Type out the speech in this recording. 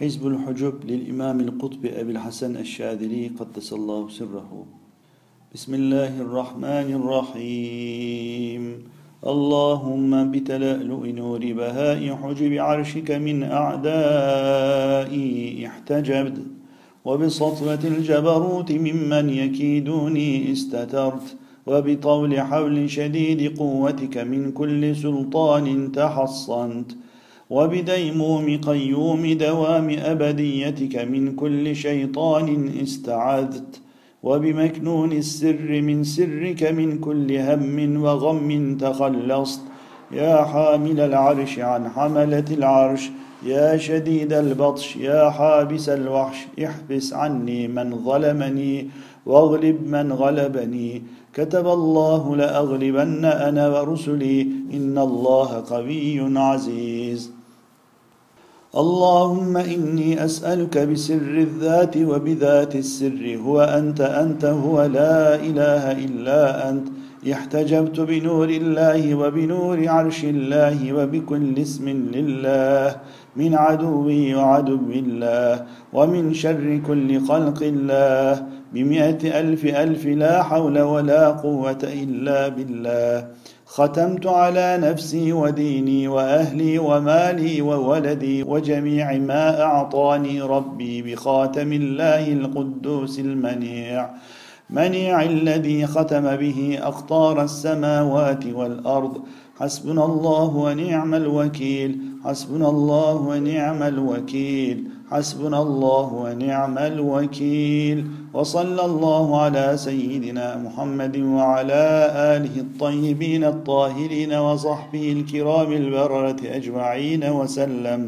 حزب الحجب للإمام القطب أبي الحسن الشاذلي قدس الله سره. بسم الله الرحمن الرحيم. اللهم بتلألؤ نور بهاء حجب عرشك من أعدائي احتجبت وبسطوة الجبروت ممن يكيدوني استترت وبطول حول شديد قوتك من كل سلطان تحصنت. وبديموم قيوم دوام أبديتك من كل شيطان استعذت وبمكنون السر من سرك من كل هم وغم تخلصت يا حامل العرش عن حملة العرش يا شديد البطش يا حابس الوحش احبس عني من ظلمني واغلب من غلبني كتب الله لأغلبن أنا ورسلي إن الله قوي عزيز اللهم إني أسألك بسر الذات وبذات السر هو أنت أنت هو لا إله إلا أنت. احتجبت بنور الله وبنور عرش الله وبكل اسم لله. من عدوي وعدو الله ومن شر كل خلق الله. بمئة ألف ألف لا حول ولا قوة إلا بالله. ختمت على نفسي وديني وأهلي ومالي وولدي وجميع ما أعطاني ربي بخاتم الله القدوس المنيع. منيع الذي ختم به أقطار السماوات والأرض. حسبنا الله ونعم الوكيل. حسبنا الله ونعم الوكيل. حسبنا الله ونعم الوكيل. وصلى الله على سيدنا محمد وعلى آله الطيبين الطاهرين وصحبه الكرام البررة أجمعين وسلم.